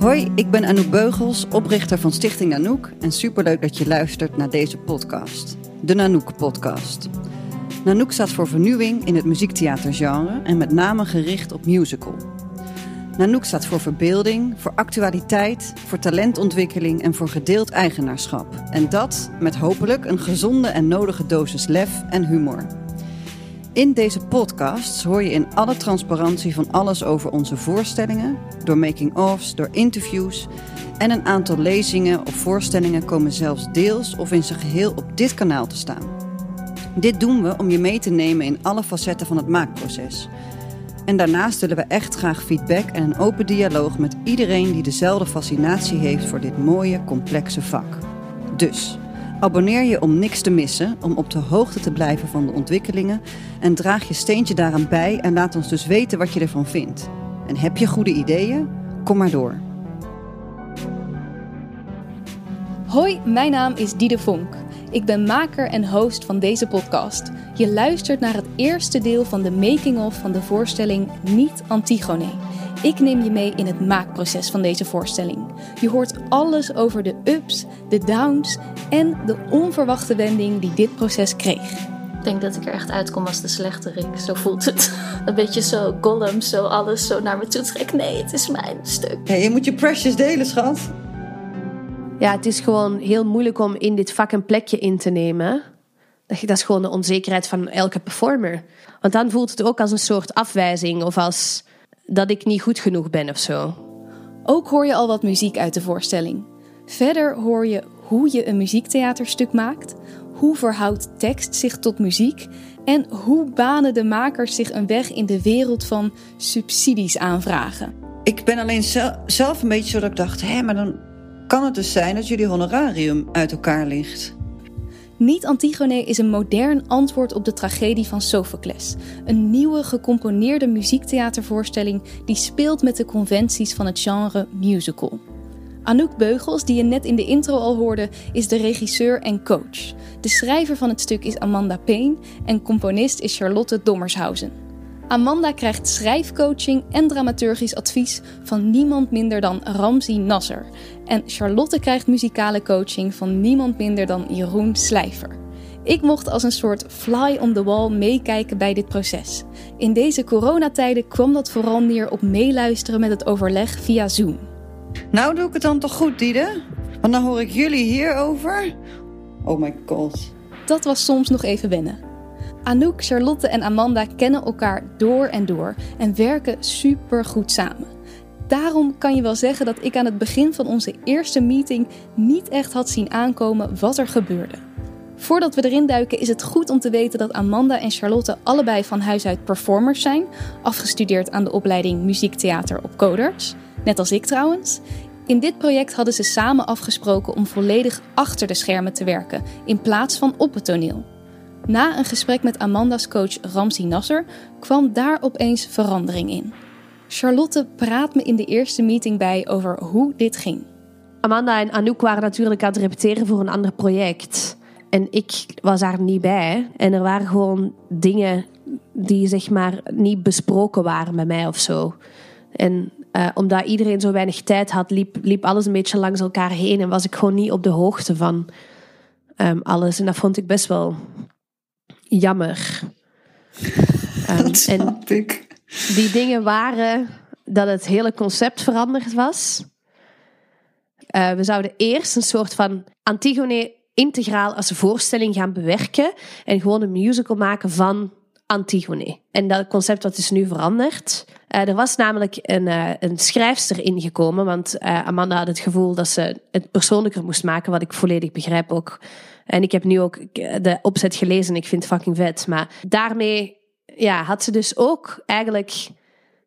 Hoi, ik ben Anouk Beugels, oprichter van Stichting Nanoek en superleuk dat je luistert naar deze podcast, de Nanoek podcast. Nanoek staat voor vernieuwing in het muziektheatergenre en met name gericht op musical. Nanoek staat voor verbeelding, voor actualiteit, voor talentontwikkeling en voor gedeeld eigenaarschap. En dat met hopelijk een gezonde en nodige dosis lef en humor. In deze podcasts hoor je in alle transparantie van alles over onze voorstellingen, door making-ofs, door interviews en een aantal lezingen of voorstellingen komen zelfs deels of in zijn geheel op dit kanaal te staan. Dit doen we om je mee te nemen in alle facetten van het maakproces. En daarnaast willen we echt graag feedback en een open dialoog met iedereen die dezelfde fascinatie heeft voor dit mooie, complexe vak. Dus abonneer je om niks te missen, om op de hoogte te blijven van de ontwikkelingen en draag je steentje daaraan bij en laat ons dus weten wat je ervan vindt. En heb je goede ideeën? Kom maar door. Hoi, mijn naam is Diede Vonk. Ik ben maker en host van deze podcast. Je luistert naar het eerste deel van de making-of van de voorstelling Niet Antigone. Ik neem je mee in het maakproces van deze voorstelling. Je hoort alles over de ups, de downs en de onverwachte wending die dit proces kreeg. Ik denk dat ik er echt uitkom als de slechterik. Zo voelt het. Een beetje zo Gollum, zo alles zo naar me toe trekt. Nee, het is mijn stuk. Hey, je moet je precious delen, schat. Ja, het is gewoon heel moeilijk om in dit vak een plekje in te nemen. Dat is gewoon de onzekerheid van elke performer. Want dan voelt het ook als een soort afwijzing of als dat ik niet goed genoeg ben of zo. Ook hoor je al wat muziek uit de voorstelling. Verder hoor je hoe je een muziektheaterstuk maakt, hoe verhoudt tekst zich tot muziek en hoe banen de makers zich een weg in de wereld van subsidies aanvragen. Ik ben alleen zelf een beetje zo dat ik dacht, hé, maar dan kan het dus zijn dat jullie honorarium uit elkaar ligt. Niet Antigone is een modern antwoord op de tragedie van Sophocles. Een nieuwe gecomponeerde muziektheatervoorstelling die speelt met de conventies van het genre musical. Anouk Beugels, die je net in de intro al hoorde, is de regisseur en coach. De schrijver van het stuk is Amanda Payne en componist is Charlotte Dommershausen. Amanda krijgt schrijfcoaching en dramaturgisch advies van niemand minder dan Ramzi Nasser. En Charlotte krijgt muzikale coaching van niemand minder dan Jeroen Slijver. Ik mocht als een soort fly on the wall meekijken bij dit proces. In deze coronatijden kwam dat vooral neer op meeluisteren met het overleg via Zoom. Nou doe ik het dan toch goed, Diede? Want dan hoor ik jullie hierover. Oh my god. Dat was soms nog even wennen. Anouk, Charlotte en Amanda kennen elkaar door en door en werken super goed samen. Daarom kan je wel zeggen dat ik aan het begin van onze eerste meeting niet echt had zien aankomen wat er gebeurde. Voordat we erin duiken is het goed om te weten dat Amanda en Charlotte allebei van huis uit performers zijn, afgestudeerd aan de opleiding muziektheater op Codarts, net als ik trouwens. In dit project hadden ze samen afgesproken om volledig achter de schermen te werken in plaats van op het toneel. Na een gesprek met Amanda's coach Ramzi Nasser kwam daar opeens verandering in. Charlotte praat me in de eerste meeting bij over hoe dit ging. Amanda en Anouk waren natuurlijk aan het repeteren voor een ander project. En ik was daar niet bij. En er waren gewoon dingen die zeg maar niet besproken waren met mij of zo. En uh, omdat iedereen zo weinig tijd had, liep, liep alles een beetje langs elkaar heen. En was ik gewoon niet op de hoogte van um, alles. En dat vond ik best wel jammer. Um, en ik. Die dingen waren dat het hele concept veranderd was. Uh, we zouden eerst een soort van Antigone integraal als voorstelling gaan bewerken en gewoon een musical maken van Antigone. En dat concept wat is nu veranderd. Uh, er was namelijk een, uh, een schrijfster ingekomen, want Amanda had het gevoel dat ze het persoonlijker moest maken, wat ik volledig begrijp ook. En ik heb nu ook de opzet gelezen. Ik vind het fucking vet. Maar daarmee ja, had ze dus ook eigenlijk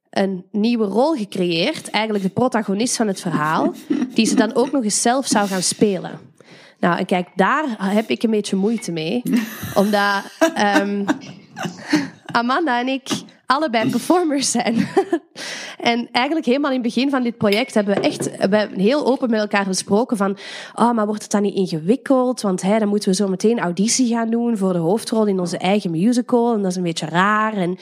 een nieuwe rol gecreëerd. Eigenlijk de protagonist van het verhaal. Die ze dan ook nog eens zelf zou gaan spelen. Nou, en kijk, daar heb ik een beetje moeite mee. Omdat um, Amanda en ik allebei performers zijn. en eigenlijk helemaal in het begin van dit project hebben we echt we hebben heel open met elkaar gesproken van, oh, maar wordt het dan niet ingewikkeld? Want hè, dan moeten we zo meteen auditie gaan doen voor de hoofdrol in onze eigen musical. En dat is een beetje raar. En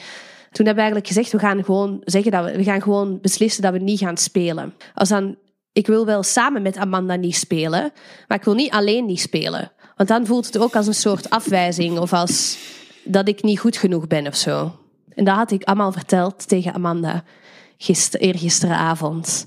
toen hebben we eigenlijk gezegd, we gaan gewoon zeggen dat we, we gaan gewoon beslissen dat we niet gaan spelen. Als dan ik wil wel samen met Amanda niet spelen, maar ik wil niet alleen niet spelen. Want dan voelt het ook als een soort afwijzing of als dat ik niet goed genoeg ben of zo. En dat had ik allemaal verteld tegen Amanda gister, eergisteravond.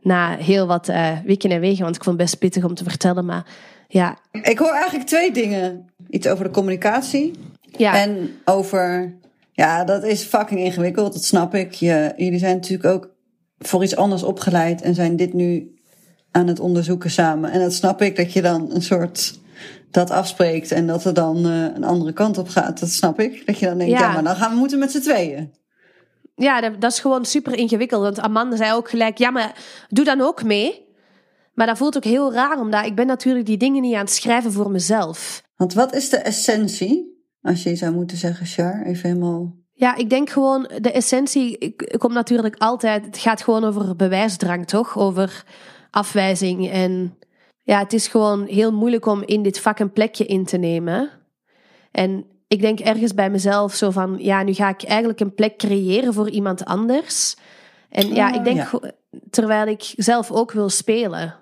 Na heel wat uh, weken en wegen, want ik vond het best pittig om te vertellen. Maar ja. Ik hoor eigenlijk twee dingen. Iets over de communicatie. Ja. En over, ja, dat is fucking ingewikkeld, dat snap ik. Je, jullie zijn natuurlijk ook voor iets anders opgeleid en zijn dit nu aan het onderzoeken samen. En dat snap ik, dat je dan een soort dat afspreekt en dat er dan uh, een andere kant op gaat. Dat snap ik. Dat je dan denkt, ja, ja maar dan gaan we moeten met z'n tweeën. Ja, dat, dat, is gewoon super ingewikkeld. Want Amanda zei ook gelijk, ja, maar doe dan ook mee. Maar dat voelt ook heel raar, omdat ik ben natuurlijk die dingen niet aan het schrijven voor mezelf. Want wat is de essentie? Als je zou moeten zeggen, Char, even helemaal... Ja, ik denk gewoon, de essentie komt natuurlijk altijd... Het gaat gewoon over bewijsdrang, toch? Over afwijzing en... Ja, het is gewoon heel moeilijk om in dit vak een plekje in te nemen. En ik denk ergens bij mezelf zo van... Ja, nu ga ik eigenlijk een plek creëren voor iemand anders. En ja, ik denk... Terwijl ik zelf ook wil spelen.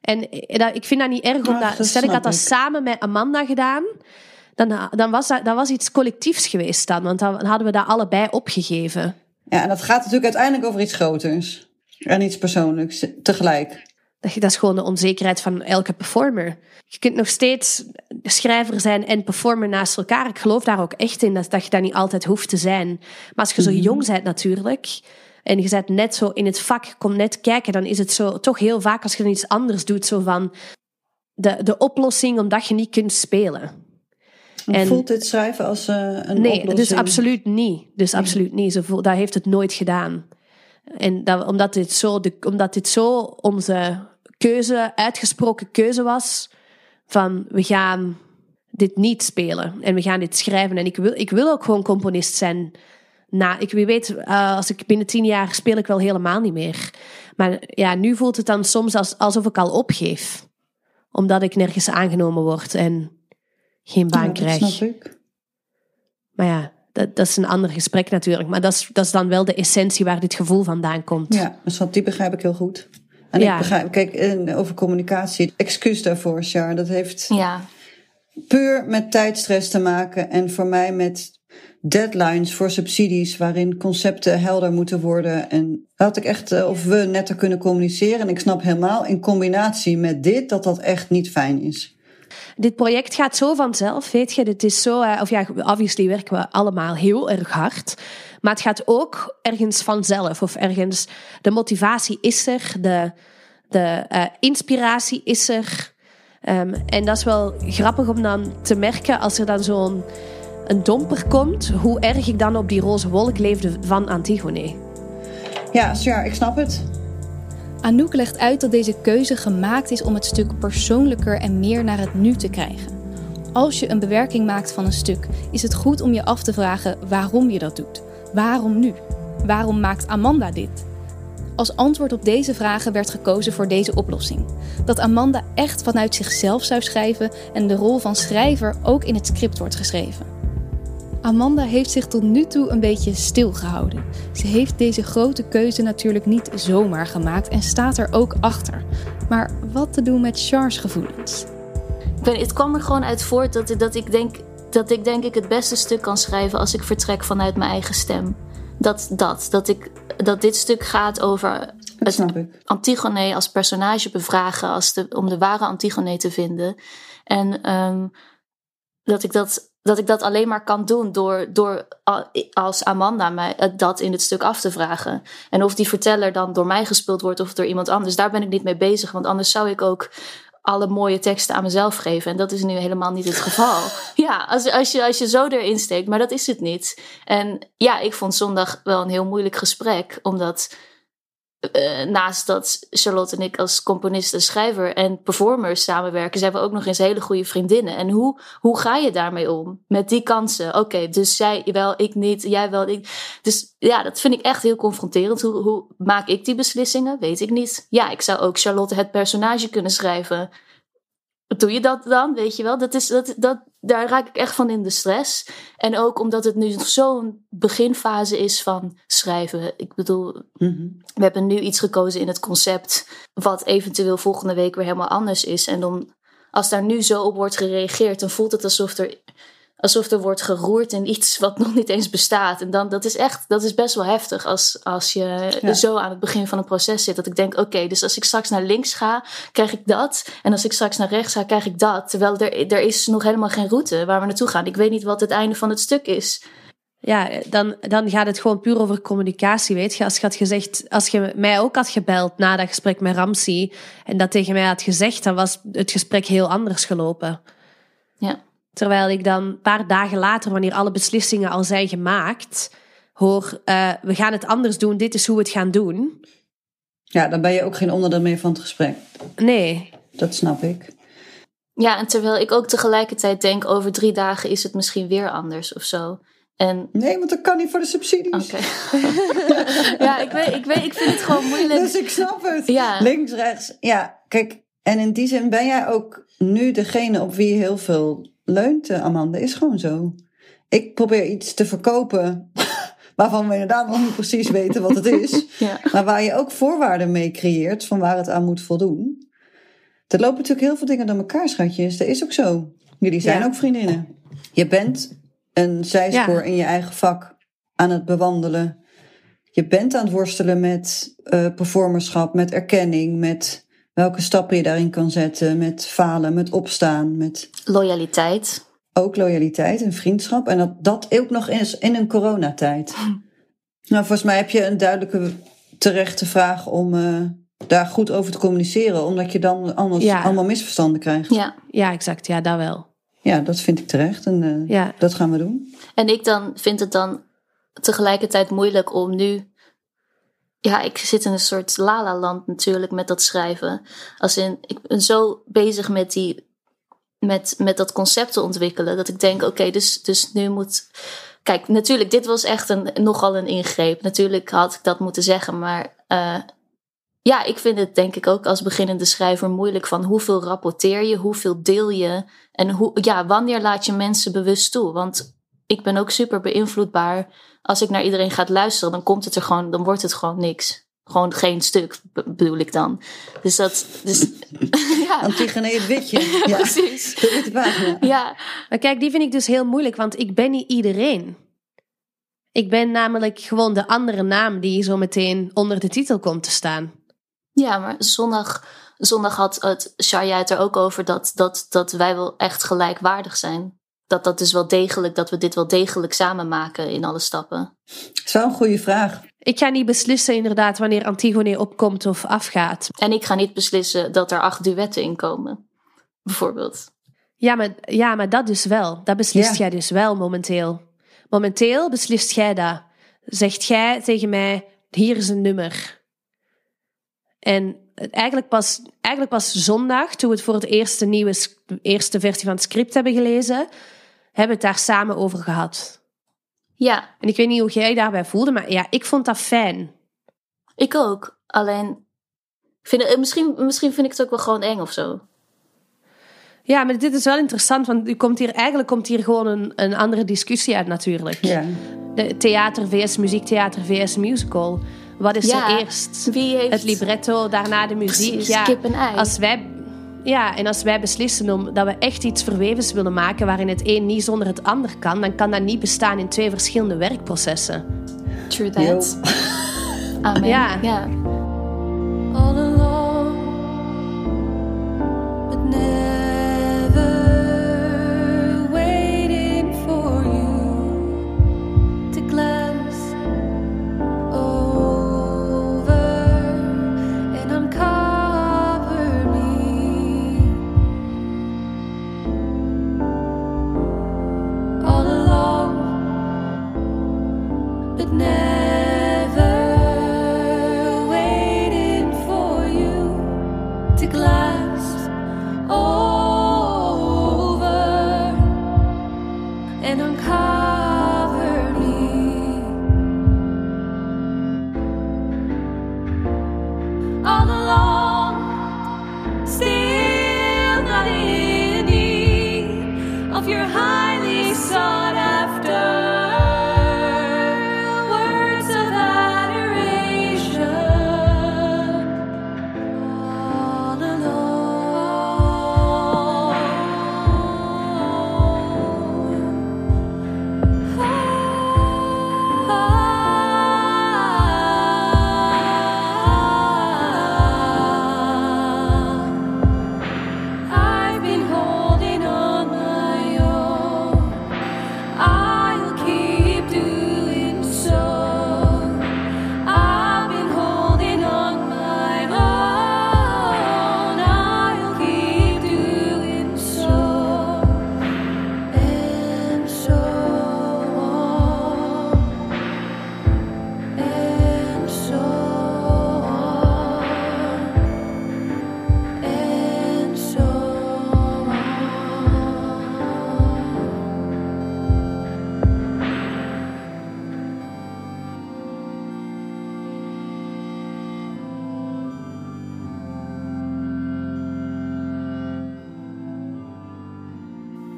En ik vind dat niet erg, omdat... stel, ik had dat samen met Amanda gedaan dan, dan was dat, dat was iets collectiefs geweest dan. Want dan hadden we dat allebei opgegeven. Ja, en dat gaat natuurlijk uiteindelijk over iets groters. En iets persoonlijks tegelijk. Dat is gewoon de onzekerheid van elke performer. Je kunt nog steeds schrijver zijn en performer naast elkaar. Ik geloof daar ook echt in, dat, dat je dat niet altijd hoeft te zijn. Maar als je zo mhm. jong bent natuurlijk, en je bent net zo in het vak, kom net kijken, dan is het zo toch heel vaak als je dan iets anders doet, zo van de, de oplossing omdat je niet kunt spelen. En, Voelt dit schrijven als uh, een nee, oplossing? dus absoluut niet. Dus absoluut niet. Ze voelt, dat heeft het nooit gedaan. En dat, omdat, dit zo de, omdat dit zo onze keuze, uitgesproken keuze was, van we gaan dit niet spelen en we gaan dit schrijven. En ik wil, ik wil ook gewoon componist zijn. Na, ik, wie weet, uh, als ik binnen tien jaar speel ik wel helemaal niet meer. Maar ja, nu voelt het dan soms als, alsof ik al opgeef. Omdat ik nergens aangenomen word en geen baan ja, krijg. Dat snap ik. Maar ja, dat, dat, is een ander gesprek natuurlijk. Maar dat is, dat is dan wel de essentie waar dit gevoel vandaan komt. Ja, dus die begrijp ik heel goed. En ja. ik begrijp, kijk, over communicatie, excuus daarvoor, Char. Dat heeft ja. puur met tijdstress te maken. En voor mij met deadlines voor subsidies waarin concepten helder moeten worden. En had ik echt, eh, of we netter kunnen communiceren. En ik snap helemaal in combinatie met dit dat dat echt niet fijn is dit project gaat zo vanzelf, weet je. Het is zo, of ja, obviously werken we allemaal heel erg hard. Maar het gaat ook ergens vanzelf. Of ergens, de motivatie is er, de, de uh, inspiratie is er. Um, en dat is wel grappig om dan te merken als er dan zo'n een domper komt, hoe erg ik dan op die roze wolk leefde van Antigone. Ja, ja, ik snap het. Anouk legt uit dat deze keuze gemaakt is om het stuk persoonlijker en meer naar het nu te krijgen. Als je een bewerking maakt van een stuk, is het goed om je af te vragen waarom je dat doet. Waarom nu? Waarom maakt Amanda dit? Als antwoord op deze vragen werd gekozen voor deze oplossing. Dat Amanda echt vanuit zichzelf zou schrijven en de rol van schrijver ook in het script wordt geschreven. Amanda heeft zich tot nu toe een beetje stilgehouden. Ze heeft deze grote keuze natuurlijk niet zomaar gemaakt en staat er ook achter. Maar wat te doen met Char's gevoelens? Ik weet, het kwam er gewoon uit voort dat, dat, ik denk, dat ik denk ik het beste stuk kan schrijven als ik vertrek vanuit mijn eigen stem. Dat, dat, dat, ik, dat dit stuk gaat over het Antigone als personage bevragen als de, om de ware Antigone te vinden. En um, dat ik dat dat ik dat alleen maar kan doen door, door als Amanda mij dat in het stuk af te vragen. En of die verteller dan door mij gespeeld wordt of door iemand anders, daar ben ik niet mee bezig. Want anders zou ik ook alle mooie teksten aan mezelf geven. En dat is nu helemaal niet het geval. Ja, als, als, je, als je zo erin steekt, maar dat is het niet. En ja, ik vond zondag wel een heel moeilijk gesprek, omdat uh, naast dat Charlotte en ik als componist en schrijver en performers samenwerken, zijn we ook nog eens hele goede vriendinnen. En hoe, hoe ga je daarmee om? Met die kansen. Oké, dus zij wel, ik niet, jij wel, ik. Dus ja, dat vind ik echt heel confronterend. Hoe, hoe maak ik die beslissingen? Weet ik niet. Ja, ik zou ook Charlotte het personage kunnen schrijven. Doe je dat dan? Weet je wel? Dat is, dat, dat, daar raak ik echt van in de stress. En ook omdat het nu zo'n beginfase is van schrijven. Ik bedoel, Mhm. we hebben nu iets gekozen in het concept. wat eventueel volgende week weer helemaal anders is. En dan, als daar nu zo op wordt gereageerd, dan voelt het alsof er. Alsof er wordt geroerd in iets wat nog niet eens bestaat. En dan, dat is echt, dat is best wel heftig als, als je Ja. zo aan het begin van een proces zit. Dat ik denk, oké, dus als ik straks naar links ga, krijg ik dat. En als ik straks naar rechts ga, krijg ik dat. Terwijl er, er is nog helemaal geen route waar we naartoe gaan. Ik weet niet wat het einde van het stuk is. Ja, dan, dan gaat het gewoon puur over communicatie, weet je. Als je had gezegd, als je mij ook had gebeld na dat gesprek met Ramsey en dat tegen mij had gezegd, dan was het gesprek heel anders gelopen. Ja. Terwijl ik dan een paar dagen later, wanneer alle beslissingen al zijn gemaakt, hoor, eh, we gaan het anders doen, dit is hoe we het gaan doen. Ja, dan ben je ook geen onderdeel meer van het gesprek. Nee, Dat snap ik. Ja, en terwijl ik ook tegelijkertijd denk, over drie dagen is het misschien weer anders of zo. En Nee, want dat kan niet voor de subsidies. Oké. ja, ik weet, ik weet, ik vind het gewoon moeilijk. Dus ik snap het. Ja. Links, rechts. Ja, kijk. En in die zin ben jij ook nu degene op wie heel veel leunt, eh, Amanda. Is gewoon zo. Ik probeer iets te verkopen waarvan we inderdaad nog niet precies weten wat het is. Ja. Maar waar je ook voorwaarden mee creëert van waar het aan moet voldoen. Er lopen natuurlijk heel veel dingen door elkaar, schatjes. Dat is ook zo. Jullie zijn Ja. ook vriendinnen. Je bent een zijspoor Ja. in je eigen vak aan het bewandelen. Je bent aan het worstelen met eh performerschap, met erkenning, met welke stappen je daarin kan zetten, met falen, met opstaan, met Loyaliteit. ook loyaliteit en vriendschap. En dat, dat ook nog eens in een coronatijd. Nou, volgens mij heb je een duidelijke terechte vraag om eh, daar goed over te communiceren. Omdat je dan anders Ja. allemaal misverstanden krijgt. Ja. ja, exact, ja, dat wel. Ja, dat vind ik terecht. En eh, Ja. dat gaan we doen. En ik dan vind het dan tegelijkertijd moeilijk om nu. Ja, ik zit in een soort lala-land natuurlijk met dat schrijven. Als in, ik ben zo bezig met die. Met, met dat concept te ontwikkelen. Dat ik denk, oké, dus, dus nu moet. Kijk, natuurlijk, dit was echt een, nogal een ingreep. Natuurlijk had ik dat moeten zeggen. Maar eh, ja, ik vind het denk ik ook als beginnende schrijver moeilijk van hoeveel rapporteer je, hoeveel deel je. En hoe, ja, wanneer laat je mensen bewust toe? Want ik ben ook super beïnvloedbaar. Als ik naar iedereen ga luisteren, dan komt het er gewoon, dan wordt het gewoon niks. Gewoon geen stuk, be- bedoel ik dan. Dus dat, dus, ja, Antigone het witje. Ja, precies. de witte pagina. Ja, Maar kijk, die vind ik dus heel moeilijk, want ik ben niet iedereen. Ik ben namelijk gewoon de andere naam die zo meteen onder de titel komt te staan. ja, maar zondag, zondag had het Shaya het er ook over dat, dat, dat wij wel echt gelijkwaardig zijn. Dat dat dus wel degelijk, dat we dit wel degelijk samen maken in alle stappen. Dat is wel een goede vraag. Ik ga niet beslissen inderdaad wanneer Antigone opkomt of afgaat. En ik ga niet beslissen dat er acht duetten in komen, bijvoorbeeld. Ja, maar, ja, maar dat dus wel. Dat beslist Ja. jij dus wel momenteel. Momenteel beslist jij dat. Zegt jij tegen mij, hier is een nummer. En het eigenlijk pas, eigenlijk pas zondag, toen we het voor het eerst de nieuwe eerste versie van het script hebben gelezen, hebben we het daar samen over gehad. Ja, En ik weet niet hoe jij je daarbij voelde, maar ja, ik vond dat fijn. ik ook. Alleen, vind, het- misschien, misschien vind ik het ook wel gewoon eng of zo. Ja, maar dit is wel interessant, want u komt hier, eigenlijk komt hier gewoon een, een andere discussie uit natuurlijk. Ja. De theater vs muziektheater vs musical. Wat is Ja, er eerst? Wie heeft Het libretto, daarna de muziek. Precies, ja, kip en ei. Als wij, ja, en als wij beslissen om, dat we echt iets verwevens willen maken waarin het een niet zonder het ander kan, dan kan dat niet bestaan in twee verschillende werkprocessen. True that. Amen. Ja. ja.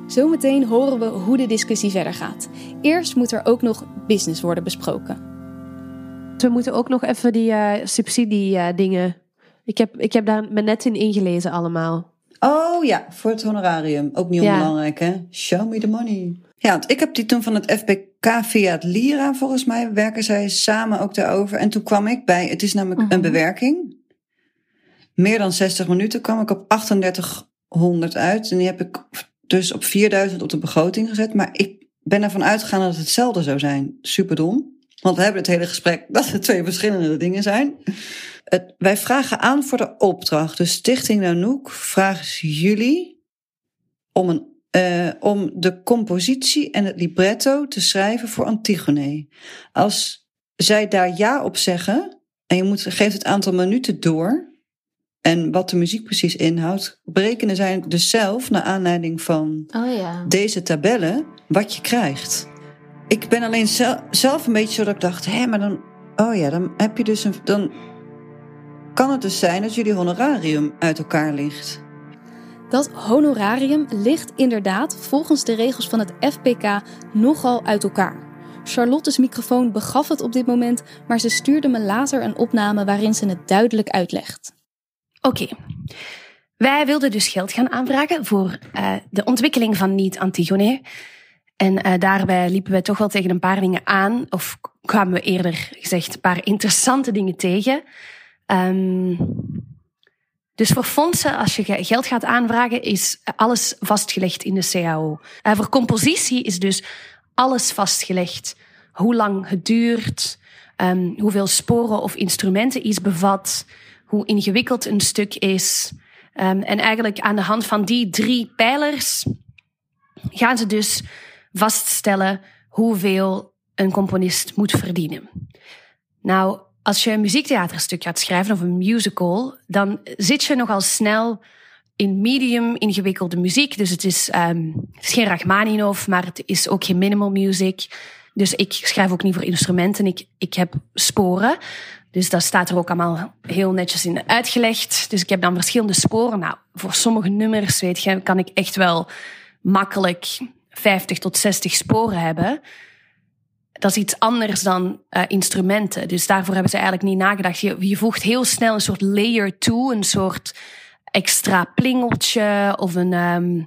Zometeen horen we hoe de discussie verder gaat. Eerst moet er ook nog business worden besproken. We moeten ook nog even die eh, subsidie eh, dingen. Ik heb, ik heb daar me net in ingelezen allemaal. Oh ja, voor het honorarium. Ook niet Ja. onbelangrijk, hè? Show me the money. Ja, want ik heb die toen van het FBK via het Lira, volgens mij, werken zij samen ook daarover. En toen kwam ik bij, het is namelijk Mhm. een bewerking. Meer dan 60 minuten kwam ik op 3800 uit. En die heb ik dus op 4000 op de begroting gezet. Maar ik ben ervan uitgegaan dat het hetzelfde zou zijn. Superdom. Want we hebben het hele gesprek dat het twee verschillende dingen zijn. Het, wij vragen aan voor de opdracht. Dus Stichting Nanoek vraagt jullie om, een, eh, om de compositie en het libretto te schrijven voor Antigone. Als zij daar ja op zeggen en je moet, geeft het aantal minuten door en wat de muziek precies inhoudt, berekenen zij dus zelf naar aanleiding van Oh ja. deze tabellen wat je krijgt. Ik ben alleen zel- zelf een beetje zo dat ik dacht, hé, maar dan, oh ja, dan heb je dus een, dan kan het dus zijn dat jullie honorarium uit elkaar ligt. Dat honorarium ligt inderdaad volgens de regels van het FPK nogal uit elkaar. Charlotte's microfoon begaf het op dit moment, maar ze stuurde me later een opname waarin ze het duidelijk uitlegt. Oké. Wij wilden dus geld gaan aanvragen voor eh, de ontwikkeling van Niet Antigone. En eh, daarbij liepen we toch wel tegen een paar dingen aan, of kwamen we eerder gezegd een paar interessante dingen tegen. Ehm, dus voor fondsen, als je ge- geld gaat aanvragen, is alles vastgelegd in de CAO. Eh, voor compositie is dus alles vastgelegd. Hoe lang het duurt, ehm, hoeveel sporen of instrumenten iets bevat, hoe ingewikkeld een stuk is. Ehm, en eigenlijk aan de hand van die drie pijlers gaan ze dus vaststellen hoeveel een componist moet verdienen. Nou, als je een muziektheaterstuk gaat schrijven of een musical, dan zit je nogal snel in medium ingewikkelde muziek. Dus het is, ehm, geen Rachmaninoff, maar het is ook geen minimal music. Dus ik schrijf ook niet voor instrumenten. Ik, ik heb sporen. Dus dat staat er ook allemaal heel netjes in uitgelegd. Dus ik heb dan verschillende sporen. Nou, voor sommige nummers, weet je, kan ik echt wel makkelijk 50 tot 60 sporen hebben. Dat is iets anders dan eh, instrumenten. Dus daarvoor hebben ze eigenlijk niet nagedacht. Je, je voegt heel snel een soort layer toe, een soort extra plingeltje of een, ehm,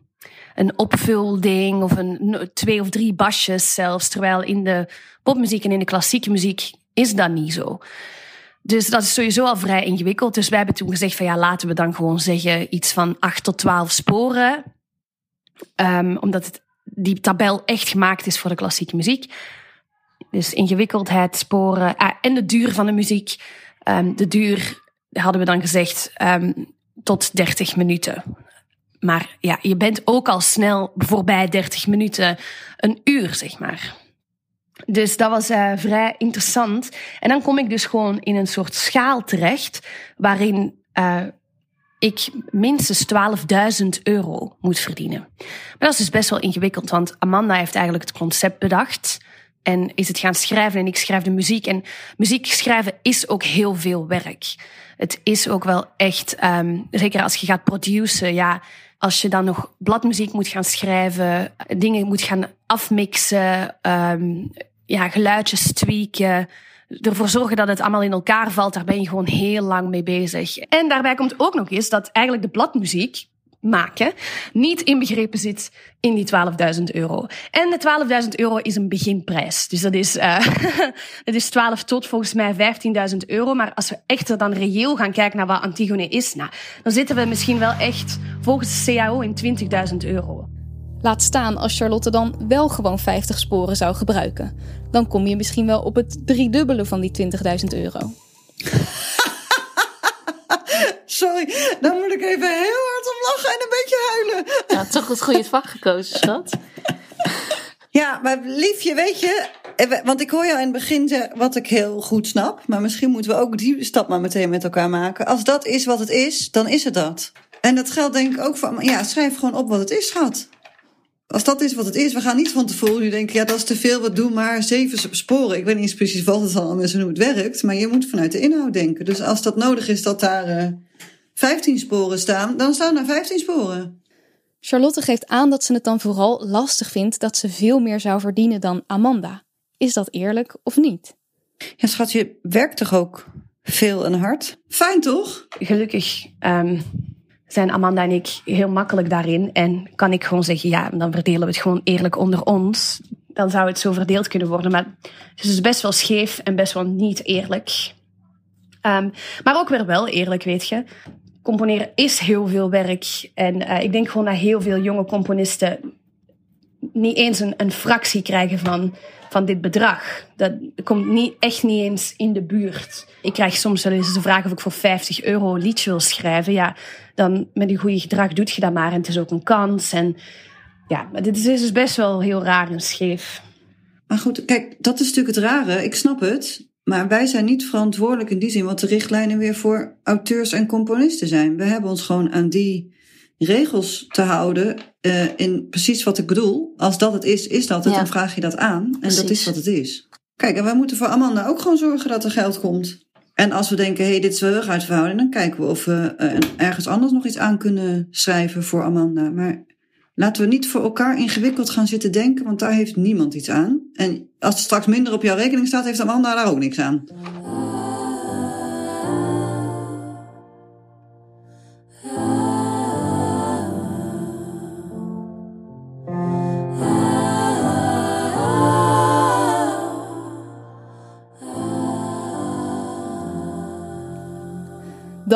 een opvulding of een, twee of drie basjes zelfs. Terwijl in de popmuziek en in de klassieke muziek is dat niet zo. Dus dat is sowieso al vrij ingewikkeld. Dus wij hebben toen gezegd van ja, laten we dan gewoon zeggen iets van 8 tot 12 sporen. Ehm, omdat het, die tabel echt gemaakt is voor de klassieke muziek. Dus ingewikkeldheid, sporen ah, en de duur van de muziek. Ehm, de duur hadden we dan gezegd ehm, tot 30 minuten. Maar ja, je bent ook al snel voorbij 30 minuten, een uur zeg maar. Dus dat was eh, vrij interessant. En dan kom ik dus gewoon in een soort schaal terecht, waarin eh, ik minstens 12.000 euro moet verdienen. Maar dat is dus best wel ingewikkeld, want Amanda heeft eigenlijk het concept bedacht. En is het gaan schrijven en ik schrijf de muziek. En muziek schrijven is ook heel veel werk. Het is ook wel echt, um, zeker als je gaat produceren, ja, als je dan nog bladmuziek moet gaan schrijven, dingen moet gaan afmixen, um, ja, geluidjes tweaken, ervoor zorgen dat het allemaal in elkaar valt, daar ben je gewoon heel lang mee bezig. En daarbij komt ook nog eens dat eigenlijk de bladmuziek maken niet inbegrepen zit in die 12.000 euro. En de 12.000 euro is een beginprijs. Dus dat is, uh, dat is 12 tot volgens mij 15.000 euro. Maar als we echt er dan reëel gaan kijken naar wat Antigone is, nou, dan zitten we misschien wel echt volgens de CAO in 20.000 euro. Laat staan als Charlotte dan wel gewoon 50 sporen zou gebruiken. Dan kom je misschien wel op het driedubbele van die 20.000 euro. Sorry, dan moet ik even heel hard om lachen en een beetje huilen. Ja, toch het goede vak gekozen, schat. Ja, maar liefje, weet je, want ik hoor jou in het begin zeggen wat ik heel goed snap, maar misschien moeten we ook die stap maar meteen met elkaar maken. Als dat is wat het is, dan is het dat. En dat geldt denk ik ook voor, ja, schrijf gewoon op wat het is, schat. Als dat is wat het is, we gaan niet van tevoren nu denken, ja, dat is te veel, we doen maar zeven sporen. Ik weet niet eens precies wat het dan is en hoe het werkt, maar je moet vanuit de inhoud denken. Dus als dat nodig is dat daar uh, 15 sporen staan, dan staan er 15 sporen. Charlotte geeft aan dat ze het dan vooral lastig vindt dat ze veel meer zou verdienen dan Amanda. Is dat eerlijk of niet? Ja, schat, je werkt toch ook veel en hard? Fijn toch? Gelukkig ehm, zijn Amanda en ik heel makkelijk daarin. En kan ik gewoon zeggen, ja, dan verdelen we het gewoon eerlijk onder ons. Dan zou het zo verdeeld kunnen worden. Maar het is dus best wel scheef en best wel niet eerlijk. Ehm, maar ook weer wel eerlijk, weet je. Componeren is heel veel werk. En eh, ik denk gewoon dat heel veel jonge componisten niet eens een, een fractie krijgen van, van dit bedrag. Dat komt niet, echt niet eens in de buurt. Ik krijg soms wel eens de vraag of ik voor 50 euro een liedje wil schrijven. Ja, dan met een goede gedrag doet je dat maar. En het is ook een kans. En ja, maar dit is dus best wel heel raar en scheef. Maar goed, kijk, dat is natuurlijk het rare. Ik snap het. Maar wij zijn niet verantwoordelijk in die zin wat de richtlijnen weer voor auteurs en componisten zijn. We hebben ons gewoon aan die regels te houden uh, in precies wat ik bedoel. Als dat het is, is dat het. Ja. Dan vraag je dat aan. En dat is wat het is. Kijk, en wij moeten voor Amanda ook gewoon zorgen dat er geld komt. En als we denken, hé, hey, dit is wel heel erg uit verhouding, dan kijken we of we uh, ergens anders nog iets aan kunnen schrijven voor Amanda. Maar laten we niet voor elkaar ingewikkeld gaan zitten denken, want daar heeft niemand iets aan. En als er straks minder op jouw rekening staat, heeft Amanda daar ook niks aan.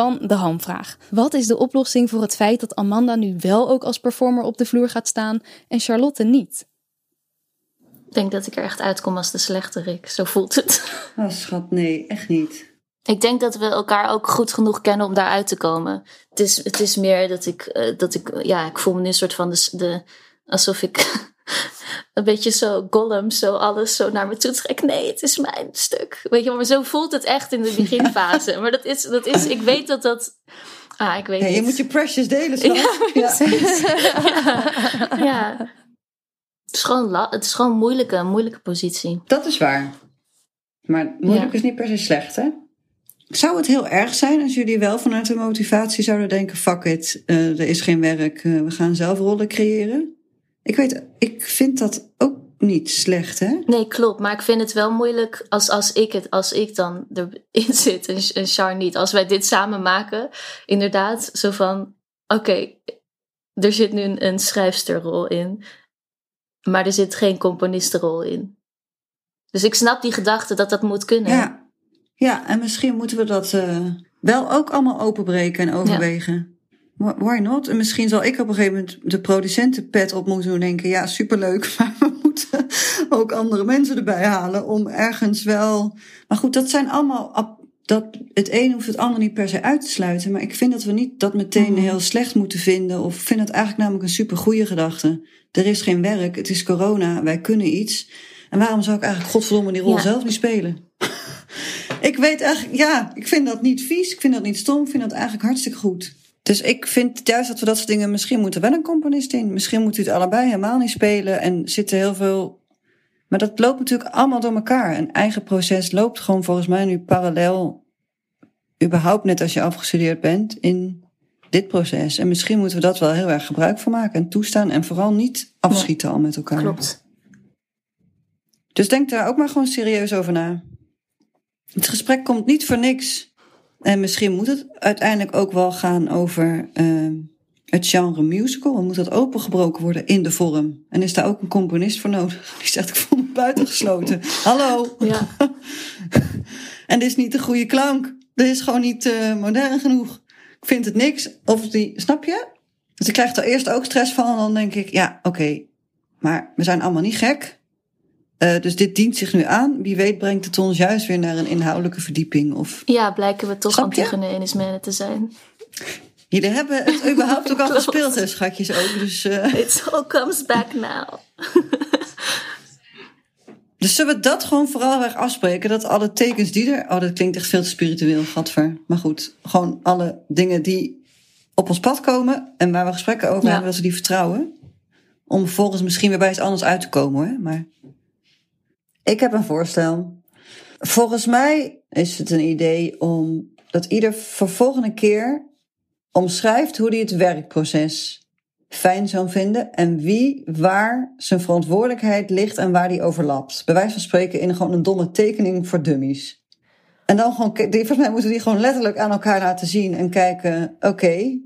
Dan de hamvraag. Wat is de oplossing voor het feit dat Amanda nu wel ook als performer op de vloer gaat staan en Charlotte niet? Ik denk dat ik er echt uitkom als de slechterik. Zo voelt het. Oh, schat, nee, echt niet. Ik denk dat we elkaar ook goed genoeg kennen om daaruit te komen. Het is, het is meer dat ik, uh, dat ik, ja, ik voel me nu een soort van de, de alsof ik een beetje zo Gollum, zo alles zo naar me toe trek. Nee, het is mijn stuk. Weet je, maar zo voelt het echt in de beginfase. maar dat is, dat is, ik weet dat dat. Ah, ik weet ja, niet. je moet je precious delen, schat. Ja, ja. ja. Het is gewoon, la- het is gewoon een moeilijke, een moeilijke positie. Dat is waar. Maar moeilijk is niet per se slecht, hè? Zou het heel erg zijn als jullie wel vanuit de motivatie zouden denken: fuck it, eh, er is geen werk, eh, we gaan zelf rollen creëren? Ik weet, ik vind dat ook niet slecht, hè? Nee, klopt. Maar ik vind het wel moeilijk als, als, ik, het, als ik dan erin zit en, en Char niet. Als wij dit samen maken, inderdaad, zo van: oké, er zit nu een, een schrijfsterrol in, maar er zit geen componistenrol in. Dus ik snap die gedachte dat dat moet kunnen. Ja. Ja, en misschien moeten we dat eh, wel ook allemaal openbreken en overwegen. Wh- Why not? En misschien zal ik op een gegeven moment de producentenpet op moeten doen en denken: ja, superleuk, maar we moeten ook andere mensen erbij halen om ergens wel. Maar goed, dat zijn allemaal. Dat, het een hoeft het ander niet per se uit te sluiten. Maar ik vind dat we niet dat meteen Mhm. heel slecht moeten vinden. Of vind het eigenlijk namelijk een super goede gedachte. Er is geen werk, het is corona, wij kunnen iets. En waarom zou ik eigenlijk godverdomme die rol Ja. zelf niet spelen? Ik weet eigenlijk, ja, ik vind dat niet vies, ik vind dat niet stom, ik vind dat eigenlijk hartstikke goed. Dus ik vind juist dat we dat soort dingen, misschien moet er wel een componist in. Misschien moet u het allebei helemaal niet spelen en zitten heel veel. Maar dat loopt natuurlijk allemaal door elkaar. Een eigen proces loopt gewoon volgens mij nu parallel, überhaupt net als je afgestudeerd bent, in dit proces. En misschien moeten we dat wel heel erg gebruik van maken en toestaan en vooral niet afschieten al met elkaar. Klopt. Dus denk daar ook maar gewoon serieus over na. Het gesprek komt niet voor niks. En misschien moet het uiteindelijk ook wel gaan over uh, het genre musical. En moet dat opengebroken worden in de vorm. En is daar ook een componist voor nodig? Die zegt, ik voel me buitengesloten. Hallo. Ja. en dit is niet de goede klank. Dit is gewoon niet uh, modern genoeg. Ik vind het niks. Of die, snap je? Dus ik krijg er eerst ook stress van. En dan denk ik, ja, oké. Okay, maar we zijn allemaal niet gek. Uh, dus dit dient zich nu aan. Wie weet brengt het ons juist weer naar een inhoudelijke verdieping. Of... Ja, blijken we toch? Antigone en Ismene te zijn. Jullie hebben het überhaupt ook al gespeeld, hè, schatjes ook. Dus, uh... It all comes back now. dus zullen we dat gewoon vooral weg afspreken? Dat alle tekens die er... Oh, dat klinkt echt veel te spiritueel, gadver. Maar goed, gewoon alle dingen die op ons pad komen... en waar we gesprekken over Ja. hebben, dat we die vertrouwen. Om vervolgens misschien weer bij iets anders uit te komen, hoor. Maar ik heb een voorstel. Volgens mij is het een idee om dat ieder voor volgende keer omschrijft hoe hij het werkproces fijn zou vinden en wie waar zijn verantwoordelijkheid ligt en waar die overlapt. Bij wijze van spreken in gewoon een domme tekening voor dummies. En dan gewoon, die, volgens mij moeten we die gewoon letterlijk aan elkaar laten zien en kijken, oké,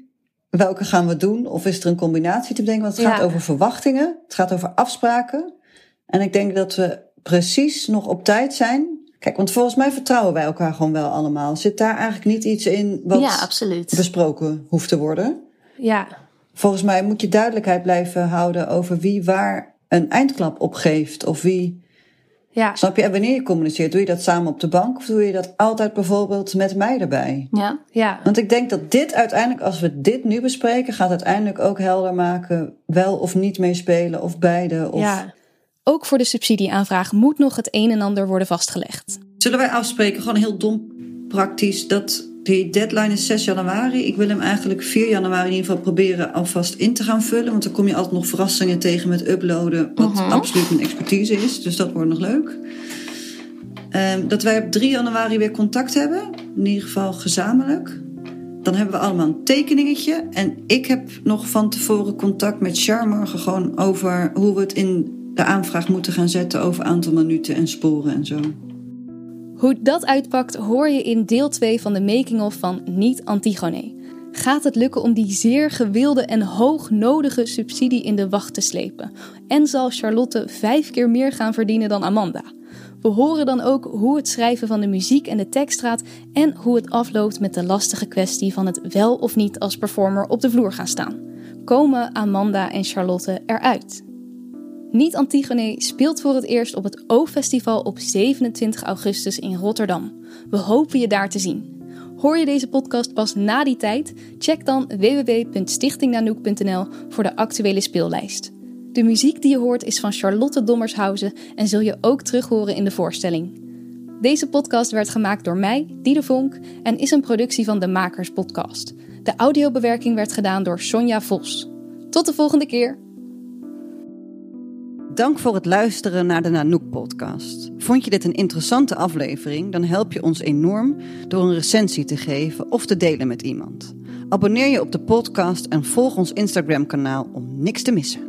welke gaan we doen? Of is er een combinatie te bedenken? Want het gaat over verwachtingen, het gaat over afspraken. En ik denk dat we precies nog op tijd zijn. Kijk, want volgens mij vertrouwen wij elkaar gewoon wel allemaal. Zit daar eigenlijk niet iets in wat Ja, absoluut. besproken hoeft te worden? Ja, Volgens mij moet je duidelijkheid blijven houden over wie waar een eindklap op geeft. Of wie, ja. snap je, en wanneer je communiceert. Doe je dat samen op de bank of doe je dat altijd bijvoorbeeld met mij erbij? Ja, ja. Want ik denk dat dit uiteindelijk, als we dit nu bespreken, gaat uiteindelijk ook helder maken wel of niet meespelen of beide. Of... ja. Ook voor de subsidieaanvraag moet nog het een en ander worden vastgelegd. Zullen wij afspreken, gewoon heel dom praktisch, dat die deadline is 6 januari. Ik wil hem eigenlijk 4 januari in ieder geval proberen alvast in te gaan vullen. Want dan kom je altijd nog verrassingen tegen met uploaden, wat Mhm. absoluut mijn expertise is. Dus dat wordt nog leuk. Ehm, dat wij op 3 januari weer contact hebben, in ieder geval gezamenlijk. Dan hebben we allemaal een tekeningetje. En ik heb nog van tevoren contact met Char morgen gewoon over hoe we het in de aanvraag moeten gaan zetten over aantal minuten en sporen en zo. Hoe dat uitpakt hoor je in deel 2 van de making-of van Niet Antigone. Gaat het lukken om die zeer gewilde en hoognodige subsidie in de wacht te slepen? En zal Charlotte vijf keer meer gaan verdienen dan Amanda? We horen dan ook hoe het schrijven van de muziek en de tekst gaat en hoe het afloopt met de lastige kwestie van het wel of niet als performer op de vloer gaan staan. Komen Amanda en Charlotte eruit? Niet Antigone speelt voor het eerst op het O-festival op 27 augustus in Rotterdam. We hopen je daar te zien. Hoor je deze podcast pas na die tijd? Check dan www.stichtingnanoek.nl voor de actuele speellijst. De muziek die je hoort is van Charlotte Dommershausen en zul je ook terug horen in de voorstelling. Deze podcast werd gemaakt door mij, Diede Vonk, en is een productie van de Makers Podcast. De audiobewerking werd gedaan door Sonja Vos. Tot de volgende keer! Dank voor het luisteren naar de Nanook-podcast. Vond je dit een interessante aflevering? Dan help je ons enorm door een recensie te geven of te delen met iemand. Abonneer je op de podcast en volg ons Instagram-kanaal om niks te missen.